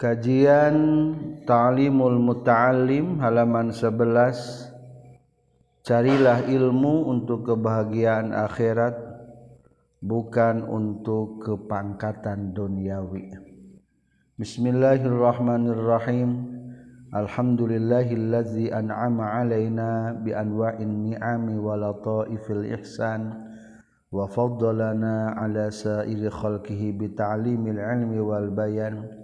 Kajian Ta'limul Muta'alim halaman 11 Carilah ilmu untuk kebahagiaan akhirat bukan untuk kepangkatan duniawi. Bismillahirrahmanirrahim. Alhamdulillahillazi an'ama 'alaina bi anwa'in ni'ami wa lataifil ihsan wa faddalana 'ala sa'iri khalqihi bi ta'limil 'ilmi wal bayan.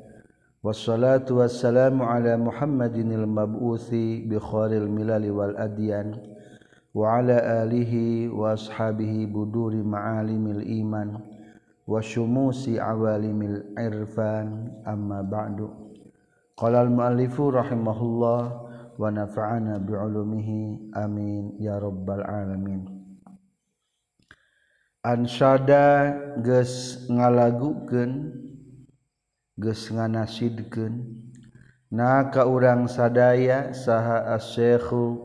والصلاة والسلام على محمد المبعوث بخار الملل والأديان وعلى آله وأصحابه بدور معالم الإيمان وشموس عوالم العرفان. أما بعد قال المؤلف رحمه الله ونفعنا بعلومه. آمين. يا رب العالمين. Ansada geus ngalagukeun geus nganasidkeun. Na ka urang sadaya saha asyekhu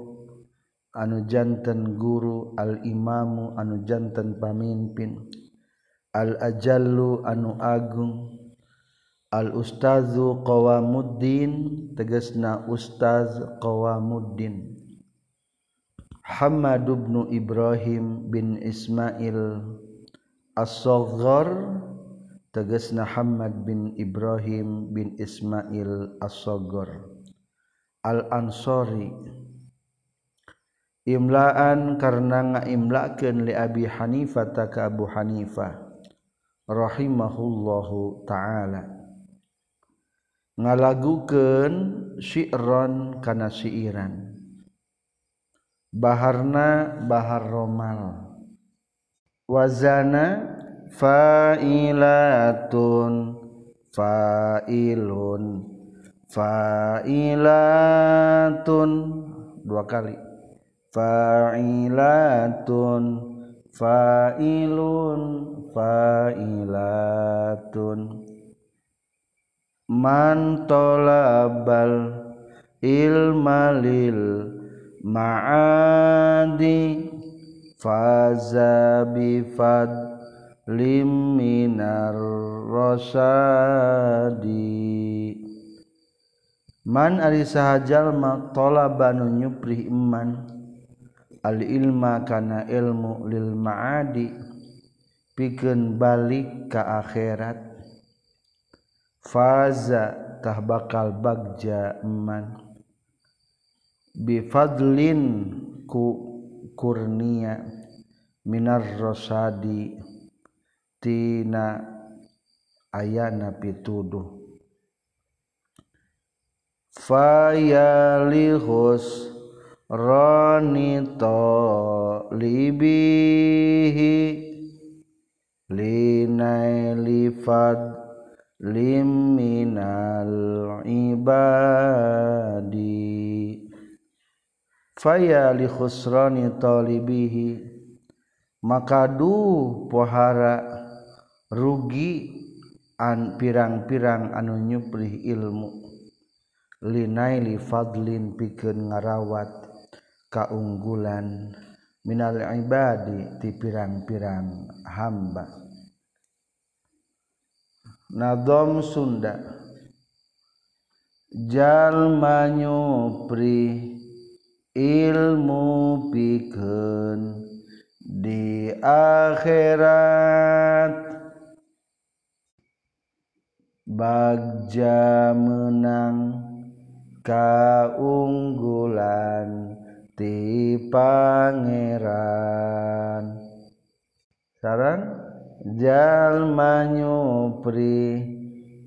anu janten guru al imamu anu janten pamimpin. Al ajallu anu agung. Al ustazu qawamuddin tegasna ustaz qawamuddin. Hamad bin Ibrahim bin Ismail as-Saghar tegasna Hamad bin Ibrahim bin Ismail As-Saghar Al-Ansari. Imlaan karena ngaimlakeun li Abi Hanifah ta ka Abu Hanifah rahimahullahu taala. Ngalagukeun syi'ran kana syi'iran. Baharna Bahar Romal wazana fa'ilatun fa'ilun fa'ilatun. Dua kali. Fa'ilatun fa'ilun fa'ilatun. Man talabal ilmalil ma'adi faza bifad lim minar rosadi. Man ari sahajal ma talabanu nyupri iman. Al ilma kana ilmu lil ma'adi. Pikeun balik ka akhirat. Faza tah bakal bagja iman. Bifadlin ku kurnia minar rosadi tina ayana pituduh. Fayalihus ronito libihi linailifad liminal ibadi. Faya li khusrani talibihi maka du pohara rugi an pirang-pirang anu nyupri ilmu. Linaili Fadlin pikeun ngarawat kaunggulan minal ibadi ti pirang-pirang hamba. Nadom Sunda. Jalma nyupri ilmu pikeun di akhirat. Bagja menang. Kaunggulan ti pangeran. Sarang jalma nyupri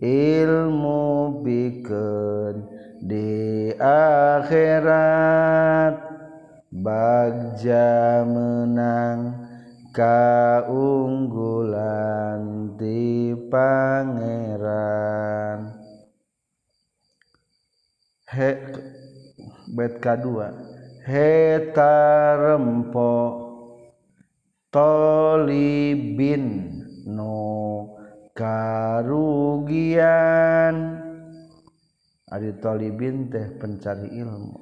ilmu pikeun di akhirat. Bagja menang. Kaunggulan di Pangeran. He bait kedua. Hetarempo tolibin no karugian. Ari tolibin teh pencari ilmu.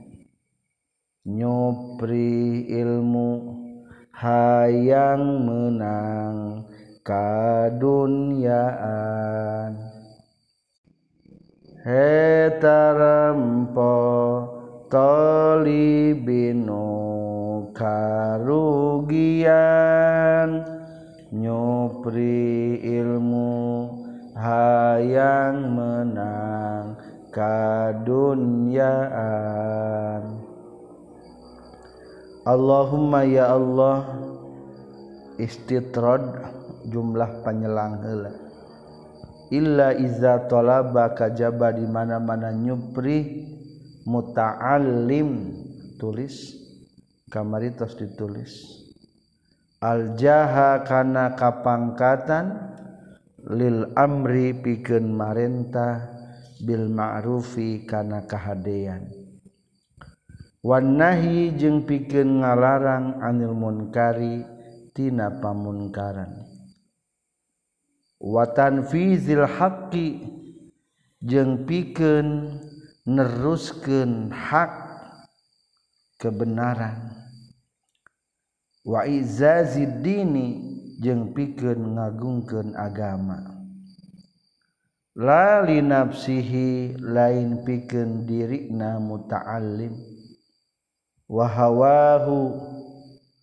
Nyopri ilmu hayang menang. Kadunyaan hetarempo talibinu karugian. Nyupri ilmu hayang menang kadunyaan Allahumma ya Allah istitrad jumlah penyelang heula. Illa iza talaba kajaba di mana-mana nyupri muta'allim tulis kamaritos ditulis. Al jaha kana kapangkatan lil amri pikeun marentah bil ma'rufi kana kahadean. Wanahi jeung pikeun ngalarang anil munkari tina pamunkaran watan fizil haqqi jeung pikeun neruskeun hak kebenaran. Wa izazid dini jeung pikeun ngagungkeun agama. La li nafsihi lain pikeun dirina muta'allim. Wahawahu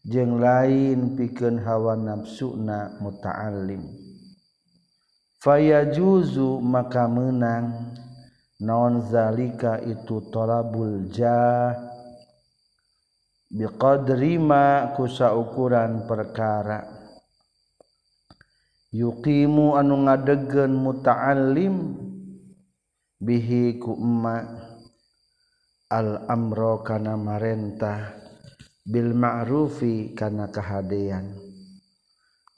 jeng lain pikeun hawa nafsuna muta'allim fayajuzu maka menang. Naon zalika itu tolabul jah. Biqadrima kusa ukuran perkara. Yuqimu anu ngadegen muta'allim. Bihi ku emma. Al amro kana marentah. Bil ma'rufi kana kahadean.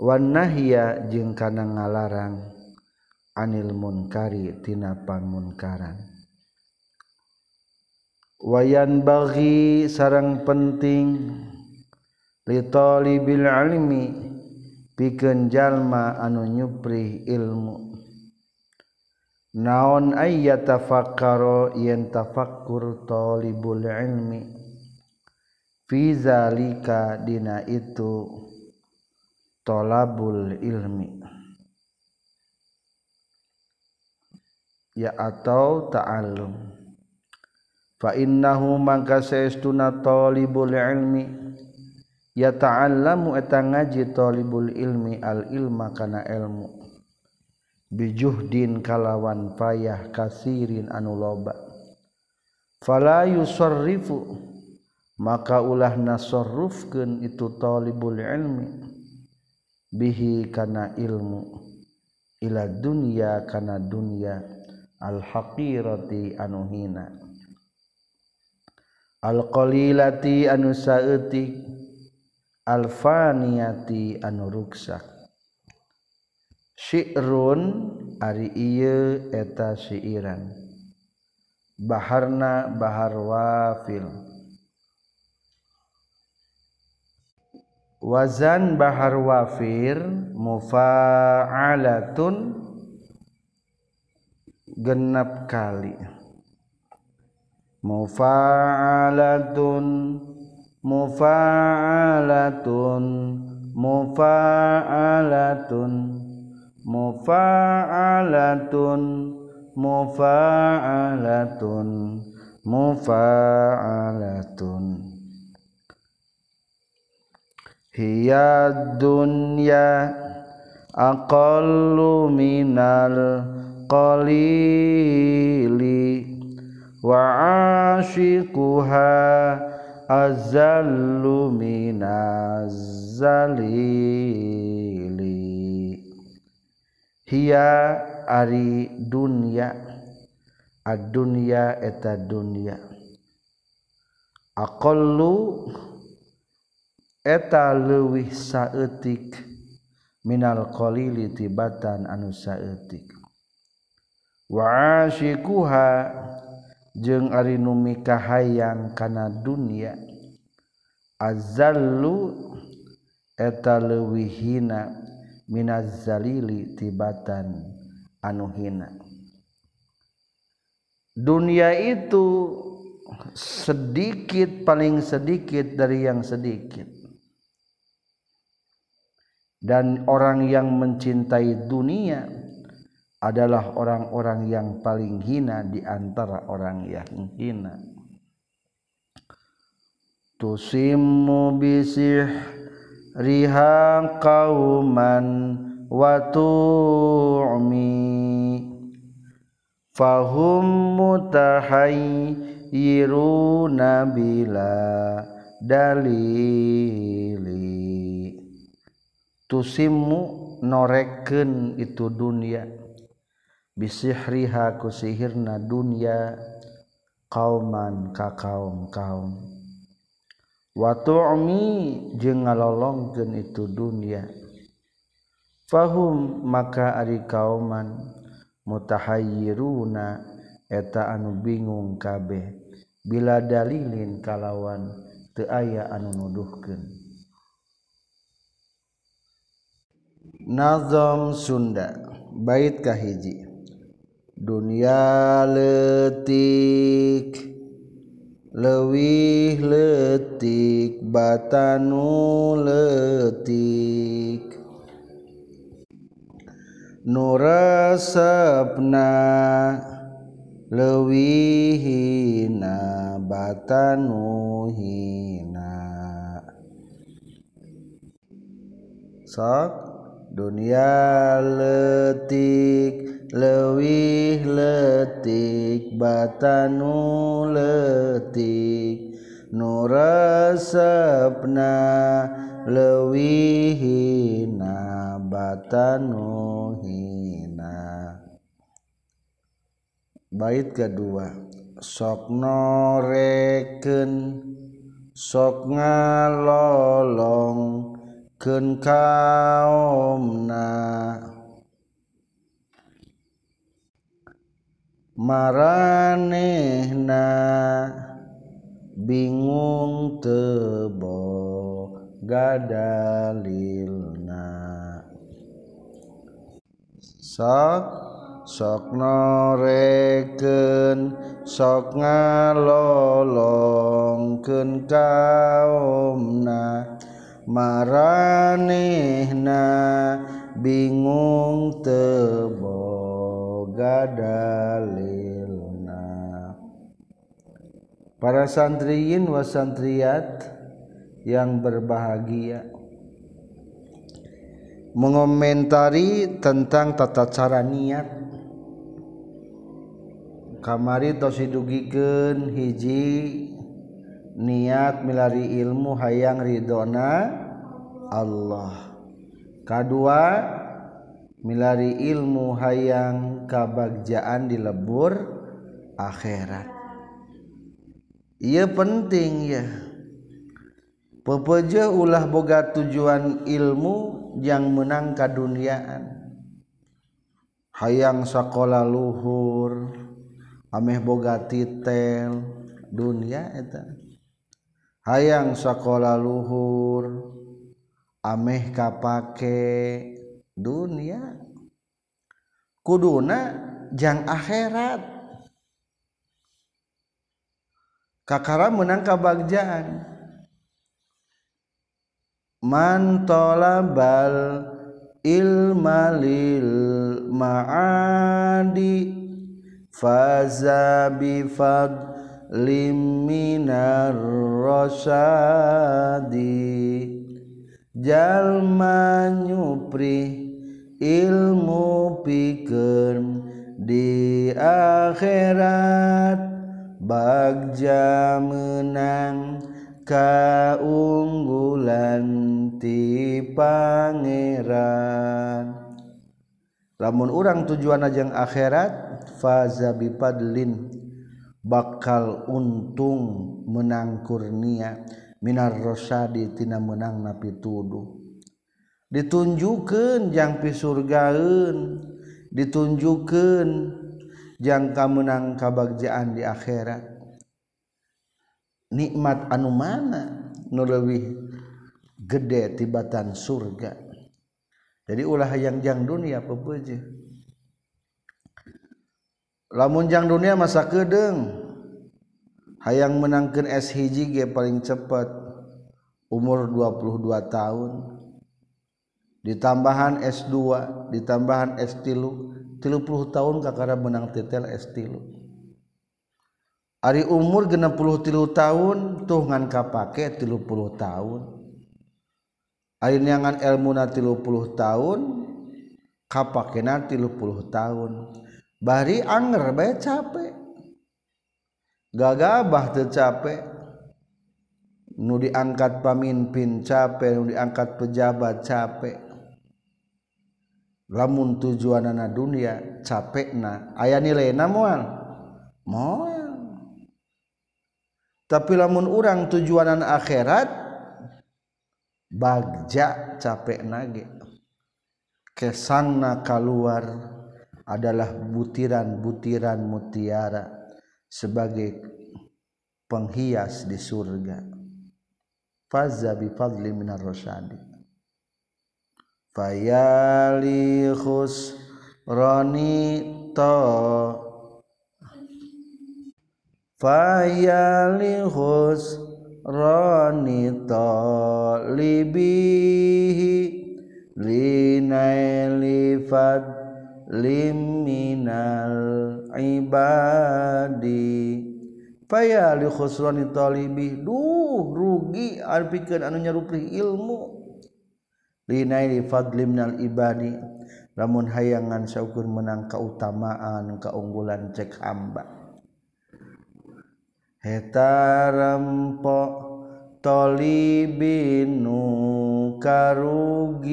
Wan nahya jeung kana ngalarang. anil munkari tina panmunkaran. Wayan bagi sarang penting litalibil alimi pikeun jalma anu nyupri ilmu. Naon ayyatafakkaro yen tafakkur talibul ilmi. Fi zalika dina itu talabul ilmi. ya atau ta'allum. Fa innahu mangka saestuna talibul ilmi. Ya ta'allamu eta ngaji talibul ilmi al ilma kana ilmu. Bijuhdin kalawan payah kasirin anu loba. Fala yusarrifu. Maka ulah nasarrufkeun itu talibul ilmi. Bihi kana ilmu. Ila dunya kana dunya. alhaqiroti anu hina. Alqolilati anu saeutik. Alfaniati anu ruksak. Syi'run ari ieu eta siiran baharna bahar wafil. Wazan bahar wafir mufa'alatun genap kali. Mufa'alatun mufa'alatun mufa'alatun mufa'alatun mufa'alatun mufa'alatun hiya dunya aqallu minal qalili wa ashiquha azallu minazalili hiya ari dunya ad dunya eta dunya. Aqallu eta leuwih saeutik minal qalili tibatan anu saeutik. Wa asyikuha jeung ari nu mikahayang kana dunia. Azallu eta leuwih hina Minzalili tibatan anu hina. Dunia itu sedikit paling sedikit dari yang sedikit. Dan orang yang mencintai dunia adalah orang-orang yang paling hina di antara orang yang hina. Tusimmu bisih riha kauman wa tu'mi fahum mutahayyiruna bila dalili. Tusimmu noreken itu dunia bisihriha ku sihirna dunya kauman ka kaum kaum. Watu'mi jeung ngalolongkeun itu dunya. Fahum maka ari kauman mutahayyiruna eta anu bingung kabeh. Bila dalilin kalawan teu aya anu nuduhkeun. Nazam Sunda bait kahiji dunia letik lewih letik batanu letik. Nurasapna lewih hina batanu hina. Sok dunia letik lewih letik batanu letik nuresepna lewih hina batanu hina. Bait kedua sok noreken sok ngalolong ken kaumna maranehna bingung tebo gadalilna. Sok sok noreken sok ngalolongkeun kaumna maranehna bingung tebo dalilna para santriin wasantriat yang berbahagia. Mengomentari tentang tata cara niat. Kamari tos hiji niat milari ilmu hayang ridona Allah. Kedua milari ilmu hayang kabagjaan di lebur akhirat. Ia penting ya pepeje ulah boga tujuan ilmu yang menang kaduniaan. Hayang sekolah luhur ameh boga titel dunia eta. Hayang sekolah luhur ameh kapake dunia. Kuduna jang akhirat. Kakara menang kabagjaan man talabal ilma lil ma'adi faza bi fadlim minar rasadi jalma nyupri ilmu pikir di akhirat. Bagja menang keunggulan ti pangeran. Lamun orang tujuan ajang akhirat faza bipadlin bakal untung menang kurnia Minar Rosadi tina menang napi tuduh ditunjukkan jangpi surgaun ditunjukkan jangka menang kabagjaan di akhirat. Nikmat anu mana nu leuwih gede tibatan surga? Jadi ulah yang jang dunia pepeje lamun jang dunia masa kedeng hayang menangkan es hiji ge paling cepat umur 22 tahun. Ditambahan S2 ditambahan S tilu tilu puluh tahun kakara menang titel S3 Ari umur genep puluh tilu tahun tuh ngan kapake tilu puluh tahun. Ari nyangan ilmu na tilu puluh tahun kapakena tilu puluh tahun. Bari anger bae capek. gagabah tercapek nu diangkat pamimpin capek nu diangkat pejabat capek. Lamun tujuan anak dunia capek na ayah nilai namual moal. Tapi lamun orang tujuanan akhirat bagja capek nage kesangna keluar adalah butiran-butiran mutiara. Sebagai penghias di surga. Faza bi fadli minar rasyadi. Fayali khusrani to fayalihus roni talibihi linaili fad liminal ibadi. Paya li khusrani talibi. Duh rugi. Arpikeun anu nyarupri ilmu. Linaili fadlimnal ibadi. Lamun hayangan syukur menang keutamaan keunggulan cek hamba. Hetarampo tolibinu karugian.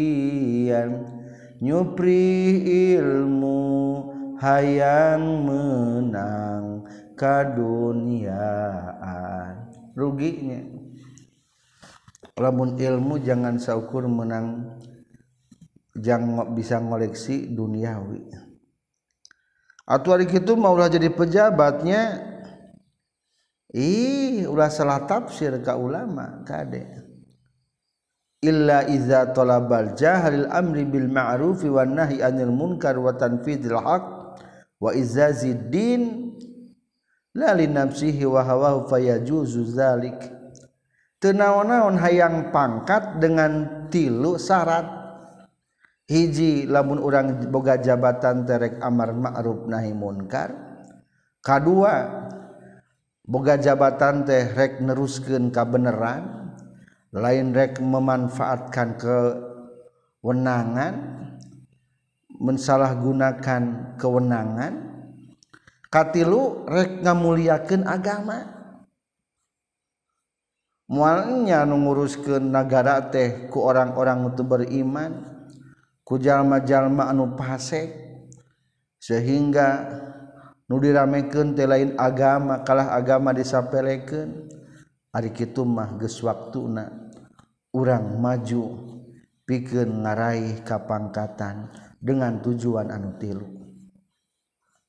Nyupri ilmu hayang menang kaduniaan. Ruginya. Lamun ilmu jangan saukur menang jangan bisa ngoleksi duniawi. Atau hari itu maulah jadi pejabatnya ih ulah salah tafsir ka ulama kade illa iza talabal jahalil amri bil ma'rufi wan nahi anil munkar wa tanfidil haq wa izazid din la li nafsihi wa hawahu fayajuzu zalik. Tenaon-naon hayang pangkat dengan tilu syarat. Hiji lamun urang boga jabatan terek amar ma'ruf nahi munkar. Kadua boga jabatan teh rek neruskeun kabeneran lain rek memanfaatkan kewenangan mensalahgunakan kewenangan katilu rek ngamuliakeun agama. Mualnya nu nguruskeun nagara teh ku orang-orang itu beriman ku jalma-jalma anu fasik sehingga nu diramekeun teh lain agama kalah agama disapelekeun. Ari kitu mah geus waktuna urang maju pikeun ngaraih kapangkatan dengan tujuan anu tilu.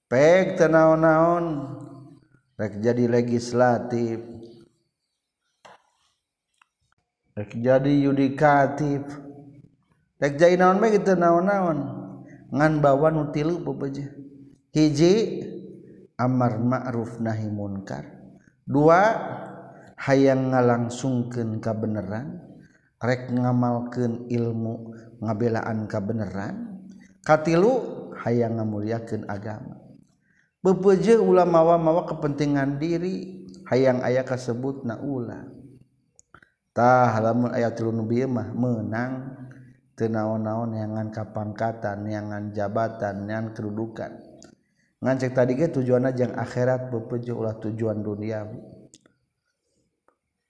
Peg tenaon-naon rek jadi legislatif rek jadi yudikatif rek jadi naon bae kitu naon-naon ngan bawa nu tilu. Hiji amar ma'ruf nahi munkar. Dua hayang ngalangsungkeun kabeneran rek ngamalkeun ilmu ngabelaan kabeneran katilu hayang ngamuliakeun agama. Bepeje ulama wa mawa kepentingan diri hayang aya kasebut na ulah tah lamun aya tilu nu mah menang teu naon-naon neangan kapangkatan neangan jabatan neangan kedudukan. Ngancek tadi ge tujuanna jeung akhirat bepeje ulah tujuan duniawi.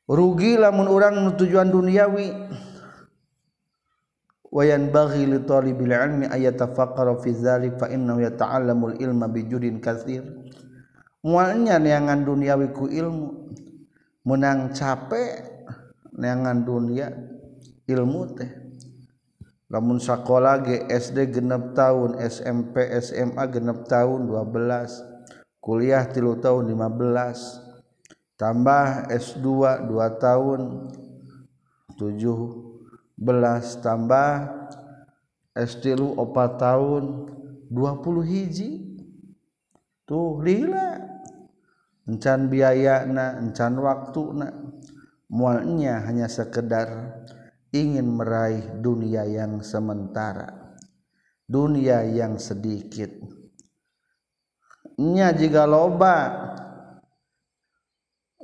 rugi lamun orang tujuan duniawi. Wayan baghi li talibil ilmi ayatafaqara fi dzalik fa innahu yata'allamul ilma bi judin katsir. Mualnya neangan duniawi ku ilmu. Menang capek neangan dunia ilmu teh. Lamun sekolah ge SD genep tahun SMP SMA genep tahun 12 kuliah tilu tahun 15 tambah S2 2 tahun 17 tambah S3 4 tahun 20 hiji. Tuh lila. Encan biaya na encan waktu na. Mualnya hanya sekedar ingin meraih dunia yang sementara dunia yang sedikit. Nya jika loba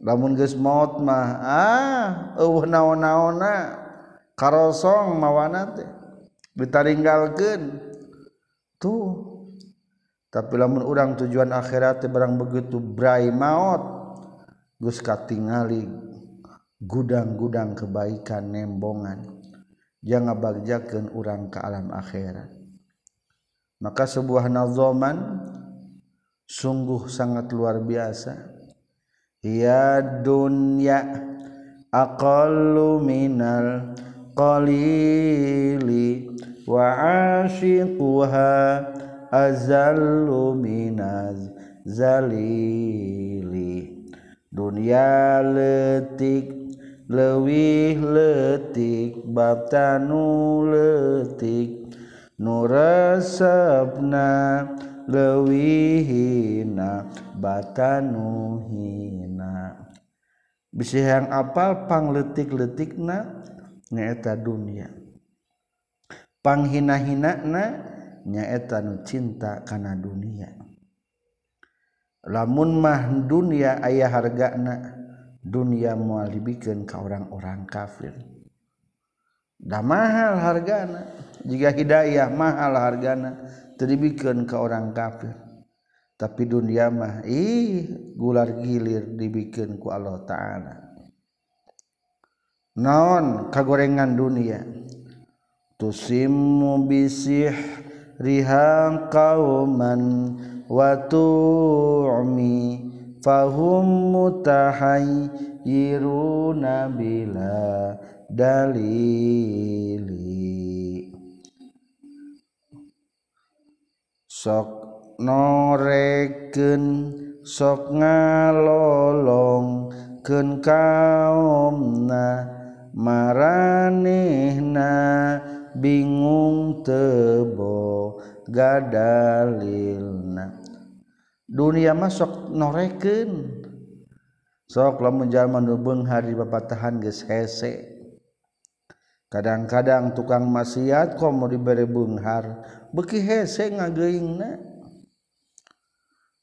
lamun geus maut mah ah eueuh naon-naonna karosong mawana teh ditaringgalkeun tuh tapi lamun urang tujuan akhirat teh barang begitu brai maut geus katingali gudang-gudang kebaikan nembongan jangan bagjakeun urang ke alam akhirat. Maka sebuah nazoman sungguh sangat luar biasa. ya dunya aqallu minal qalili wa ashiquha azallu minaz zalili. Dunia letik lewih letik batanu letik nurasabna lewihina batanuhina. Bisi yang apal pangletik-letik na nyaeta dunia. Panghina-hina na nyaeta nu cinta kana dunia. Lamun mah dunia ayah harga na dunia mual dibikin ka orang-orang kafir. Dah mahal hargana jika hidayah mahal hargana terbikin ke orang kafir. Tapi dunia mah ih gular gilir dibikin ku Allah Ta'ala. Naon kagorengan dunia? Tusimu bisih rihang kauman wa tu'mi fahum mutahayyiruna bila dalili sok noreken sok ngalolong ken kaomna. Maranehna bingung tebo gadalilna. Dunia mah sok noreken. Sok lamun jalma nu beunghar di papatahan geus hese. kadang-kadang tukang maksiat kom mau diberi bunghar beki hese ngageingna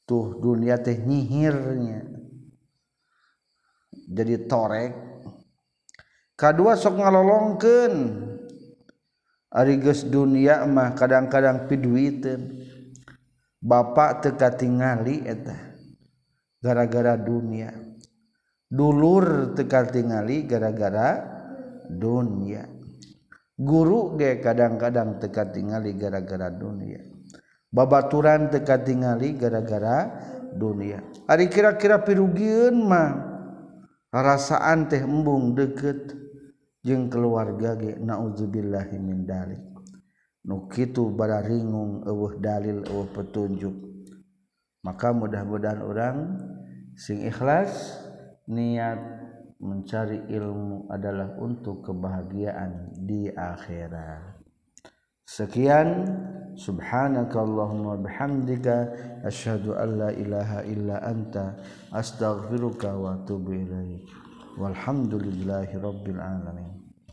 tuh dunia teh nyihirnya. Jadi torek. Kedua sok ngalolongkeun. Ari geus dunia mah kadang-kadang piduiteun bapak teu katingali eta. Gara-gara dunia. Dulur teu katingali gara-gara dunia. guru ge kadang-kadang teka tingali gara-gara dunia. Babaturan teka tingali gara-gara dunia. Hari kira-kira pirugieun mah rasaan teh embung deket jeung keluarga ge naudzubillahi min dalik. Nu kitu bara ringung eueuh dalil eueuh petunjuk. Maka mudah-mudahan orang sing ikhlas niat mencari ilmu adalah untuk kebahagiaan di akhirat. Sekian. Subhanakallahumma bihamdika. Asyhadu an la ilaha illa anta. Astaghfiruka wa atubu ilaik. Walhamdulillahi rabbil alamin